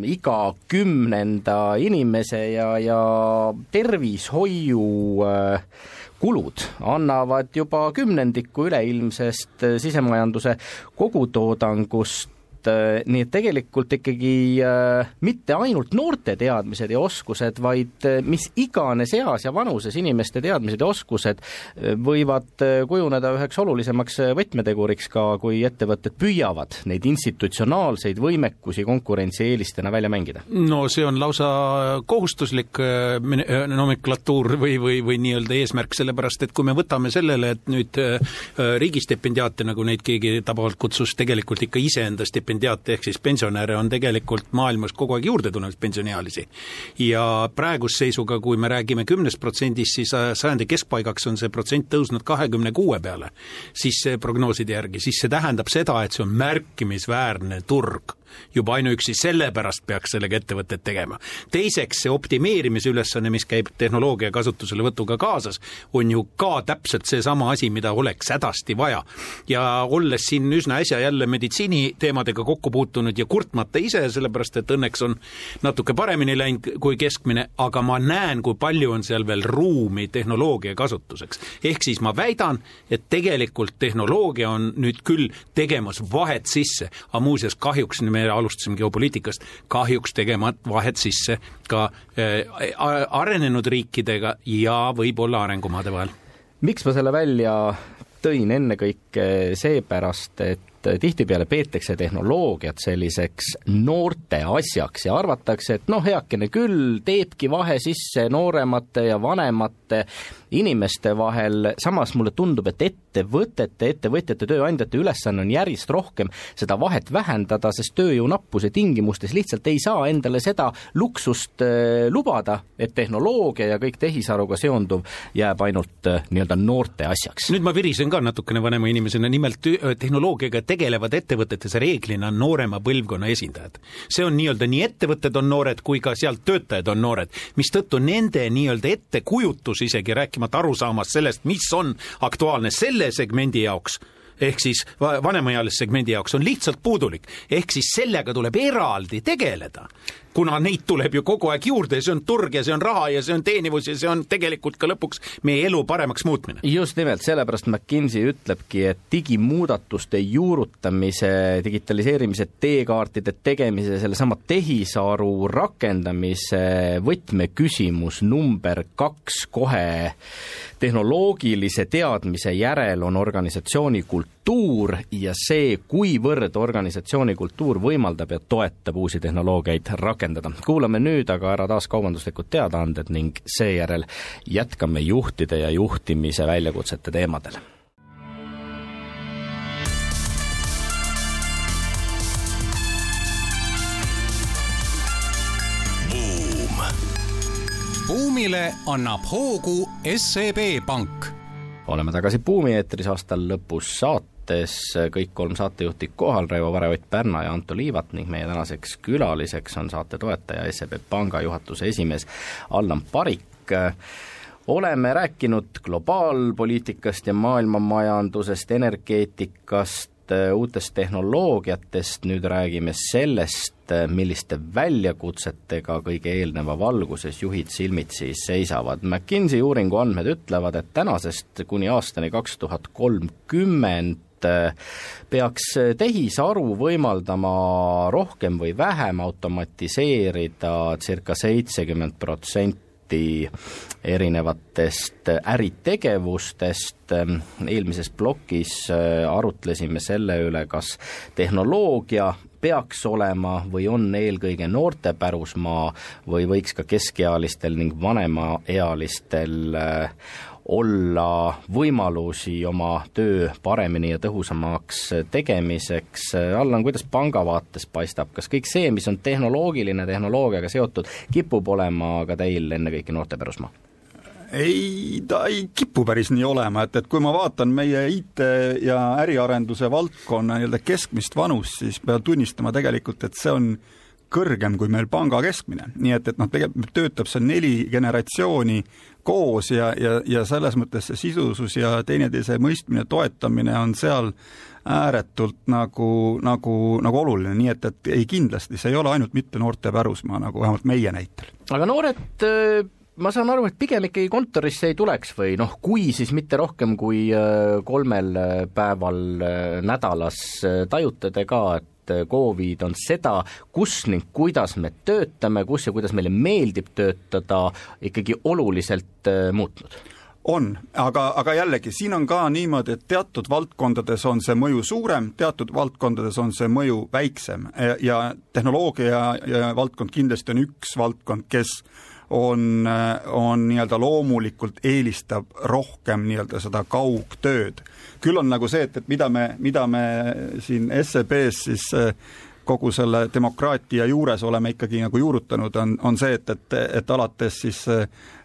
S1: iga kümnenda inimese ja, ja tervishoiu äh, kulud annavad juba kümnendiku üleilmsest äh, sisemajanduse kogutoodangust et äh, nii et tegelikult ikkagi äh, mitte ainult noorte teadmised ja oskused, vaid äh, mis iganes eas ja vanuses inimeste teadmised ja oskused võivad kujuneda üheks olulisemaks võtmeteguriks ka, kui ettevõtted püüavad neid institutsionaalseid võimekusi konkurentsieelistena välja mängida.
S2: no see on lausa kohustuslik nomenklatuur või, või, või nii-öelda eesmärk, sellepärast et kui me võtame sellele, et nüüd riigistipendiaate, nagu neid keegi tabavalt kutsus, tegelikult ikka iseenda stipendiaate stipendiaate ehk siis pensionäre on tegelikult maailmas kogu aeg juurde tulnud, pensioniealisi. ja praeguse seisuga, kui me räägime kümnest protsendist, siis sajandi keskpaigaks on see protsent tõusnud kahekümne kuue peale, siis prognooside järgi, siis see tähendab seda, et see on märkimisväärne turg juba ainuüksi sellepärast peaks sellega ettevõtted tegema. teiseks, see optimeerimise ülesanne, mis käib tehnoloogia kasutuselevõtuga kaasas, on ju ka täpselt seesama asi, mida oleks hädasti vaja. ja olles siin üsna äsja jälle meditsiiniteemadega kokku puutunud ja kurtmata ise, sellepärast et õnneks on natuke paremini läinud kui keskmine, aga ma näen, kui palju on seal veel ruumi tehnoloogia kasutuseks. ehk siis ma väidan, et tegelikult tehnoloogia on nüüd küll tegemas vahet sisse, aga muuseas kahjuks me alustasime geopoliitikast, kahjuks tegema vahet sisse ka äh, arenenud riikidega ja võib-olla arengumaade vahel.
S1: miks ma selle välja tõin ennekõike seepärast, et tihtipeale peetakse tehnoloogiat selliseks noorte asjaks ja arvatakse, et noh, heakene küll, teebki vahe sisse nooremate ja vanemate inimeste vahel, samas mulle tundub, et ettevõtete, ettevõtjate, tööandjate ülesanne on järjest rohkem seda vahet vähendada, sest tööjõu nappuse tingimustes lihtsalt ei saa endale seda luksust äh, lubada, et tehnoloogia ja kõik tehisaruga seonduv jääb ainult äh, nii-öelda noorte asjaks.
S2: nüüd ma virisen ka natukene vanema inimesena, nimelt tehnoloogiaga tegelevad ettevõtetes reeglina noorema põlvkonna esindajad. see on nii-öelda, nii ettevõtted on noored kui ka sealt töötajad on noored, mistõttu nende nii-öelda ettekujutus isegi, rääkimata arusaamast sellest, mis on aktuaalne selle segmendi jaoks ehk siis vanemaealise segmendi jaoks on lihtsalt puudulik. ehk siis sellega tuleb eraldi tegeleda kuna neid tuleb ju kogu aeg juurde ja see on turg ja see on raha ja see on teenivus ja see on tegelikult ka lõpuks meie elu paremaks muutmine.
S1: just nimelt, sellepärast McKinsey ütlebki, et digimuudatuste juurutamise, digitaliseerimise teekaartide tegemise, sellesama tehisaru rakendamise võtmeküsimus number kaks kohe tehnoloogilise teadmise järel on organisatsiooni kultuur, kultuur ja see, kuivõrd organisatsiooni kultuur võimaldab ja toetab uusi tehnoloogiaid rakendada. kuulame nüüd aga ära taas kaubanduslikud teadaanded ning seejärel jätkame juhtide ja juhtimise väljakutsete teemadel
S5: buumile annab hoogu SEB Pank.
S1: oleme tagasi Buumi eetris aasta lõpus saates, kõik kolm saatejuhti kohal, Raivo Vare, Ott Pärna ja Anto Liivat ning meie tänaseks külaliseks on saate toetaja, SEB Panga juhatuse esimees Allan Parik oleme rääkinud globaalpoliitikast ja maailmamajandusest, energeetikast, uutest tehnoloogiatest, nüüd räägime sellest, milliste väljakutsetega kõige eelneva valguses juhid silmitsi seisavad. McKinsey uuringu andmed ütlevad, et tänasest kuni aastani kaks tuhat kolmkümmend peaks tehisaru võimaldama rohkem või vähem automatiseerida circa seitsekümmend protsenti erinevatest äritegevustest, eelmises plokis äh, arutlesime selle üle, kas tehnoloogia peaks olema või on eelkõige noorte pärusmaa või võiks ka keskealistel ning vanemaealistel olla võimalusi oma töö paremini ja tõhusamaks tegemiseks. Allan, kuidas panga vaates paistab, kas kõik see, mis on tehnoloogiline, tehnoloogiaga seotud, kipub olema ka teil ennekõike noorte pärusmaa?
S4: ei, ta ei kipu päris nii olema, et, et kui ma vaatan meie IT ja äriarenduse valdkonna nii-öelda keskmist vanust, siis pean tunnistama tegelikult, et see on kõrgem kui meil panga keskmine, nii et, et noh, tegelikult töötab see neli generatsiooni koos ja, ja, ja selles mõttes see sidusus ja teineteise mõistmine, toetamine on seal ääretult nagu, nagu, nagu oluline, nii et, et ei kindlasti, see ei ole ainult mitte noorte pärusmaa, nagu vähemalt meie näitel.
S1: aga noored äh, ma saan aru, et pigem ikkagi kontorisse ei tuleks või noh, kui, siis mitte rohkem kui äh, kolmel äh, päeval nädalas, tajute te ka, et Covid on seda, kus ning kuidas me töötame, kus ja kuidas meile meeldib töötada, ikkagi oluliselt muutnud.
S4: On, aga, aga jällegi, siin on ka niimoodi, et teatud valdkondades on see mõju suurem, teatud valdkondades on see mõju väiksem. Ja tehnoloogia ja valdkond kindlasti on üks valdkond, kes on, on nii-öelda loomulikult eelistab rohkem nii-öelda seda kaugtööd. küll on nagu see, et, et mida me, mida me siin SEB-s siis kogu selle demokraatia juures oleme ikkagi nagu juurutanud, on, on see, et, et, et alates siis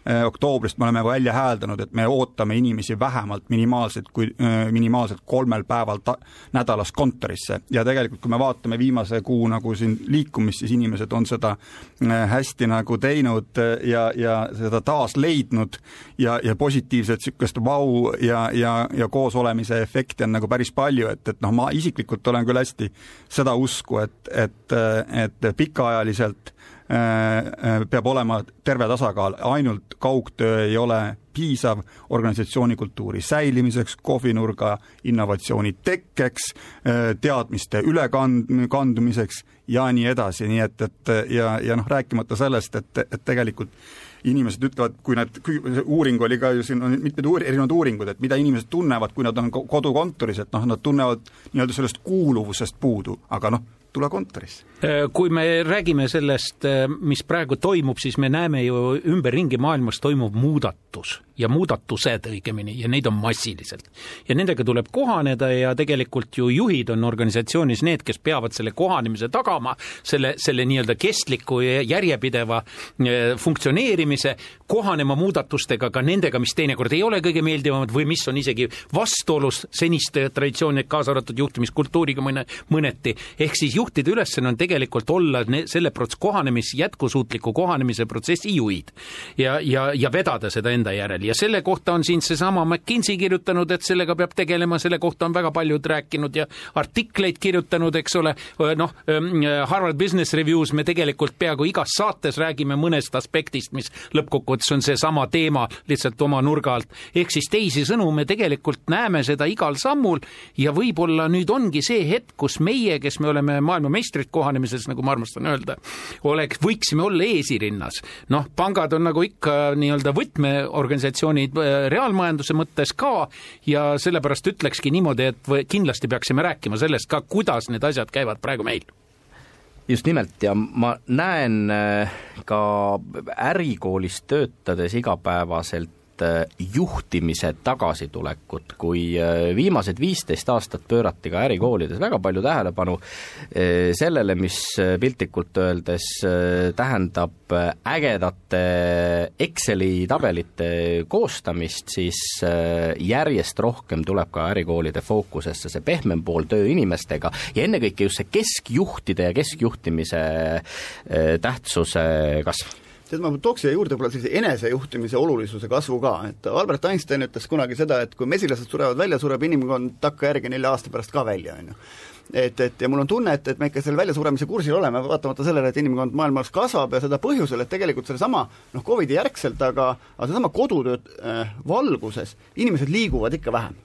S4: Äh, oktoobrist me oleme välja hääldanud, et me ootame inimesi vähemalt minimaalselt kui, äh, minimaalselt kolmel päeval ta-, nädalas kontorisse. Ja tegelikult, kui me vaatame viimase kuu nagu siin liikumist, siis inimesed on seda äh, hästi nagu teinud ja, ja seda taas leidnud ja, ja positiivset niisugust vau ja, ja, ja koosolemise efekti on nagu päris palju, et, et noh, ma isiklikult olen küll hästi seda usku, et, et, et pikaajaliselt peab olema terve tasakaal, ainult kaugtöö ei ole piisav organisatsiooni kultuuri säilimiseks, kohvinurga innovatsiooni tekkeks, äh, teadmiste ülekand-, kandumiseks ja nii edasi, nii et, et ja, ja noh, rääkimata sellest, et, et tegelikult inimesed ütlevad, kui nad, uuring oli ka ju siin on mitmed uur, erinevad uuringud, et mida inimesed tunnevad, kui nad on kodukontoris, et noh, nad tunnevad nii-öelda sellest kuuluvusest puudu, aga noh, tule kontorisse.
S2: Äh, kui me räägime sellest, äh, mis praegu toimub, siis me näeme ju ümberringi maailmas toimub muudatus ja muudatused õigemini ja neid on massiliselt. ja nendega tuleb kohaneda ja tegelikult ju juhid on organisatsioonis need, kes peavad selle kohanemise tagama, selle, selle nii-öelda kestliku ja järjepideva äh, funktsioneerimise, kohanema muudatustega, ka nendega, mis teinekord ei ole kõige meeldivamad või mis on isegi vastuolus seniste traditsioonide, kaasa arvatud juhtimiskultuuriga mõne, mõneti, ehk siis juhtide ülesanne on tegelikult olla ne, selle prots-, kohanemis, jätkusuutliku kohanemise protsessi juhid ja, ja, ja vedada seda enda järel ja selle kohta on siin seesama McKinsey kirjutanud, et sellega peab tegelema, selle kohta on väga paljud rääkinud ja artikleid kirjutanud, eks ole, noh, Harvard Business Reviews me tegelikult peaaegu igas saates räägime mõnest aspektist, mis lõppkokkuvõttes on seesama teema lihtsalt oma nurga alt. ehk siis teisisõnu, me tegelikult näeme seda igal sammul ja võib-olla nüüd ongi see hetk, kus meie, kes me oleme maailmameistrid kohanemises, nagu ma armastan öelda, oleks, võiksime olla esirinnas. noh, pangad on nagu ikka nii-öelda võtmeorganisatsioonid äh, reaalmajanduse mõttes ka ja sellepärast ütlekski niimoodi, et kindlasti peaksime rääkima sellest ka, kuidas need asjad käivad praegu meil.
S1: Just nimelt ja ma näen äh, ka ärikoolis töötades igapäevaselt juhtimise tagasitulekut, kui äh, viimased viisteist aastat pöörati ka ärikoolides väga palju tähelepanu äh, sellele, mis piltlikult öeldes tähendab ägedate Exceli tabelite koostamist, siis järjest rohkem tuleb ka ärikoolide fookusesse see pehmem pool töö inimestega ja ennekõike just see keskjuhtide ja keskjuhtimise tähtsuse kasv
S3: tead, ma tooks siia juurde võib-olla sellise enesejuhtimise olulisuse kasvu ka, et Albert Einstein ütles kunagi seda, et kui mesilased surevad välja, sureb inimkond takkajärgi nelja aasta pärast ka välja, on ju. Et, et ja mul on tunne, et, et me ikka selle väljasuremise kursil oleme, vaatamata sellele, et inimkond maailmas kasvab ja seda põhjusel, et tegelikult sellesama noh, Covidi järgselt, aga aga seesama kodutöö äh, valguses inimesed liiguvad ikka vähem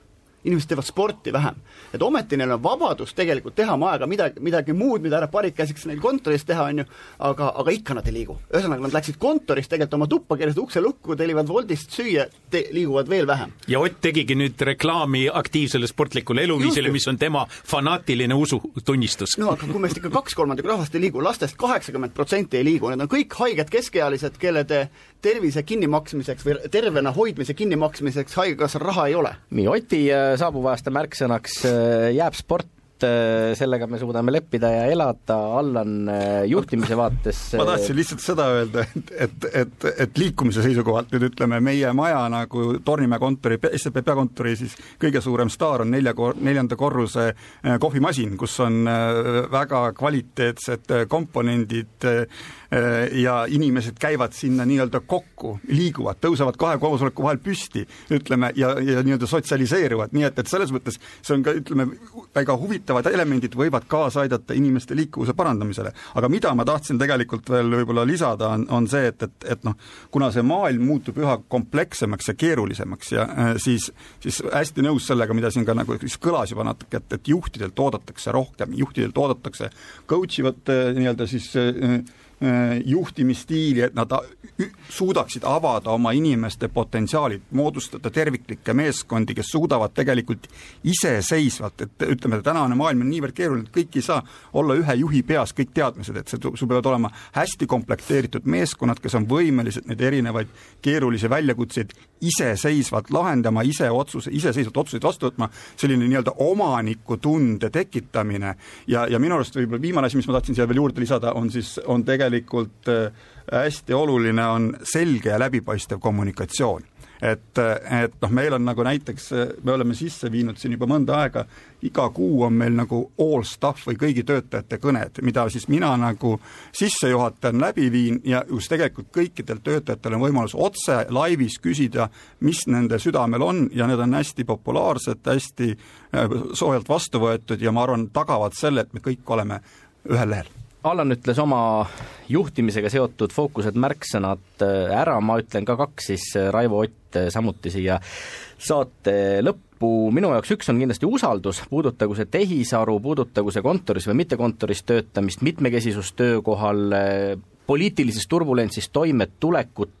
S3: inimesed teevad sporti vähem. et ometi neil on vabadus tegelikult teha oma ajaga midagi, midagi muud, mida härra Parik käsiks neil kontoris teha, on ju, aga, aga ikka nad ei liigu. ühesõnaga, nad läksid kontorist tegelikult oma tuppa, keerasid ukse lukku, tellivad Woldist süüa, te-, liiguvad veel vähem.
S2: ja Ott tegigi nüüd reklaami aktiivsele sportlikule eluviisile, mis on tema fanaatiline usutunnistus.
S3: no aga kui meist ikka kaks kolmandikku rahvast ei liigu, lastest kaheksakümmend protsenti ei liigu, need on kõik haiged keskealised, kelle te tervise kinnimaksmiseks või tervena hoidmise kinnimaksmiseks Haigekassal raha ei ole.
S1: nii, Oti äh, saabuva aasta märksõnaks äh, jääb sport, äh, sellega me suudame leppida ja elada, Allan juhtimise vaates
S4: ma tahtsin lihtsalt seda öelda, et, et, et, et liikumise seisukohalt nüüd ütleme, meie maja nagu Tornimäe kontori, SEB peakontori siis kõige suurem staar on nelja, neljanda korruse kohvimasin, kus on väga kvaliteetsed komponendid, Äh, ja inimesed käivad sinna nii-öelda kokku, liiguvad, tõusevad kahe koosoleku vahel püsti, ütleme, ja, ja nii-öelda sotsialiseeruvad, nii et, et selles mõttes see on ka, ütleme, väga huvitavad elemendid võivad kaasa aidata inimeste liikuvuse parandamisele. aga mida ma tahtsin tegelikult veel võib-olla lisada, on, on see, et, et, et noh, kuna see maailm muutub üha komplekssemaks ja keerulisemaks ja äh, siis, siis hästi nõus sellega, mida siin ka nagu siis kõlas juba natuke, et, et juhtidelt oodatakse rohkem, juhtidelt oodatakse coach ivat äh, nii-öelda siis Äh, juhtimisstiili, et nad suudaksid avada oma inimeste potentsiaalid, moodustada terviklikke meeskondi, kes suudavad tegelikult iseseisvalt, et ütleme, tänane maailm on niivõrd keeruline, et kõik ei saa olla ühe juhi peas kõik teadmised, et see, sul peavad olema hästi komplekteeritud meeskonnad, kes on võimelised neid erinevaid keerulisi väljakutseid iseseisvalt lahendama, ise otsuse, iseseisvalt otsuseid vastu võtma, selline nii-öelda omanikutunde tekitamine. Ja, ja minu arust võib-olla viimane asi, mis ma tahtsin siia veel juurde lisada, on siis, on tegelikult äh, hästi oluline on selge ja läbipaistev kommunikatsioon et, et noh, meil on nagu näiteks, me oleme sisse viinud siin juba mõnda aega, iga kuu on meil nagu all staff või kõigi töötajate kõned, mida siis mina nagu sissejuhatajan läbi viin ja kus tegelikult kõikidel töötajatel on võimalus otse laivis küsida, mis nende südamel on ja need on hästi populaarsed, hästi äh, soojalt vastu võetud ja ma arvan, tagavad selle, et me kõik oleme ühel lehel
S1: Allan ütles oma juhtimisega seotud fookused, märksõnad äh, ära, ma ütlen ka kaks, siis äh, Raivo Ott äh, samuti siia saate lõppu, minu jaoks üks on kindlasti usaldus, puudutagu see tehisaru, puudutagu see kontoris või mitte kontoris töötamist, mitmekesisus töökohal, poliitilises turbulentsis toimetulekut,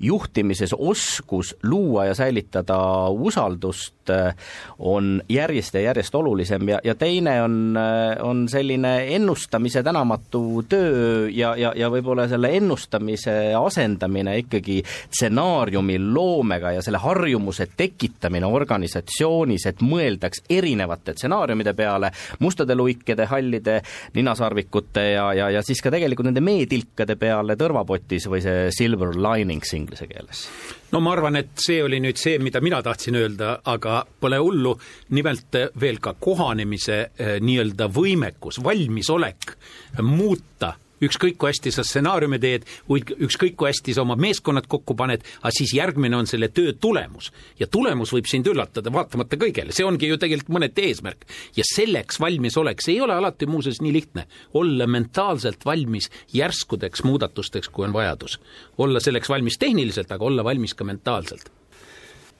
S1: juhtimises oskus luua ja säilitada usaldust Äh, on järjest ja järjest olulisem ja, ja teine on, äh, on selline ennustamise tänamatu töö ja, ja, ja võib-olla selle ennustamise asendamine ikkagi stsenaariumi loomega ja selle harjumuse tekitamine organisatsioonis, et mõeldaks erinevate stsenaariumide peale, mustade luikede, hallide ninasarvikute ja, ja, ja siis ka tegelikult nende meetilkade peale tõrvapotis või see silver linings inglise keeles?
S2: No ma arvan, et see oli nüüd see, mida mina tahtsin öelda, aga pole hullu, nimelt veel ka kohanemise eh, nii-öelda võimekus, valmisolek muuta ükskõik kui hästi sa stsenaariumi teed, ükskõik kui hästi sa oma meeskonnad kokku paned, aga siis järgmine on selle töö tulemus. ja tulemus võib sind üllatada vaatamata kõigele, see ongi ju tegelikult mõneti eesmärk. ja selleks valmisolek, see ei ole alati muuseas nii lihtne, olla mentaalselt valmis järskudeks muudatusteks, kui on vajadus. olla selleks valmis tehniliselt, aga olla valmis ka mentaalselt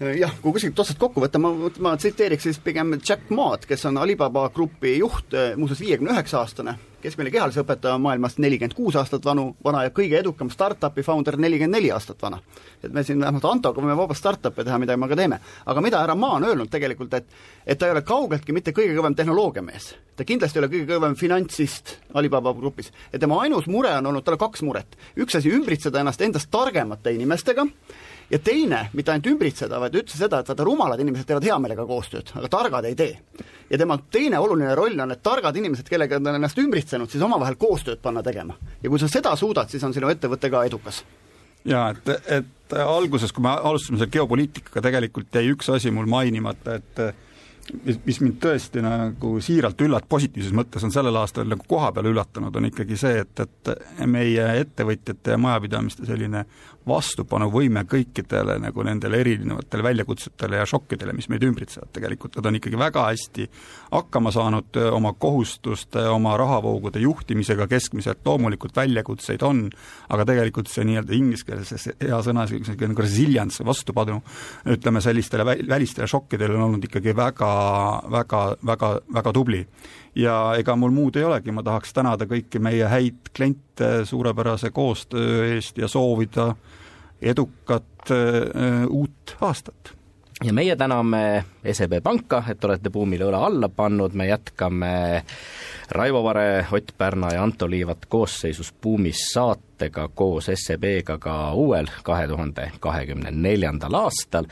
S3: jah, kui kuskilt otsast kokku võtta, ma, ma tsiteeriks siis pigem Jack Maad, kes on Alibaba grupi juht, muuseas viiekümne üheksa aastane, keskmine kehalise õpetaja maailmas nelikümmend kuus aastat vanu, vana ja kõige edukam startup'i founder nelikümmend neli aastat vana. et me siin vähemalt Antoga võime vabalt startup'e teha, mida me ka teeme. aga mida härra Maa on öelnud tegelikult, et et ta ei ole kaugeltki mitte kõige kõvem tehnoloogiamees. ta kindlasti ei ole kõige kõvem finantsist Alibaba grupis. ja tema ainus mure on olnud, tal on kaks muret. üks asi, ümbritseda ennast endast targemate inimestega, ja teine, mitte ainult ümbritseda, vaid üldse seda, et vaata, rumalad inimesed teevad hea meelega koostööd, aga targad ei tee. ja tema teine oluline roll on, et targad inimesed, kellega ta on ennast ümbritsenud, siis omavahel koostööd panna tegema. ja kui sa seda suudad, siis on sinu ettevõte ka edukas
S4: jaa, et, et alguses, kui me alustasime selle geopoliitikaga, tegelikult jäi üks asi mul mainimata, et mis, mis mind tõesti nagu siiralt üllat-, positiivses mõttes on sellel aastal nagu koha peal üllatanud, on ikkagi see, et, et meie ettevõtjate ja majapidamiste selline vastupanuvõime kõikidele nagu nendele erinevatele väljakutsetele ja šokkidele, mis meid ümbritsevad tegelikult, nad on ikkagi väga hästi hakkama saanud oma kohustuste, oma rahavoogude juhtimisega keskmiselt, loomulikult väljakutseid on, aga tegelikult see nii-öelda inglise keeles hea sõna, nagu resilience, vastupanu, ütleme sellistele välistele šokkidele on olnud ikkagi väga väga, väga, väga tubli. ja ega mul muud ei olegi, ma tahaks tänada kõiki meie häid kliente suurepärase koostöö eest ja soovida edukat äh, uut aastat
S1: ja meie täname SEB Panka, et olete buumile õla alla pannud, me jätkame Raivo Vare, Ott Pärna ja Anto Liivat koosseisus Buumis saatega koos SEB-ga ka uuel, kahe tuhande kahekümne neljandal aastal.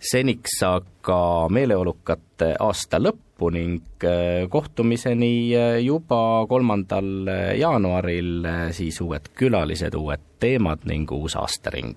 S1: seniks aga meeleolukat aasta lõppu ning äh, kohtumiseni äh, juba kolmandal jaanuaril, siis uued külalised, uued teemad ning uus aastaring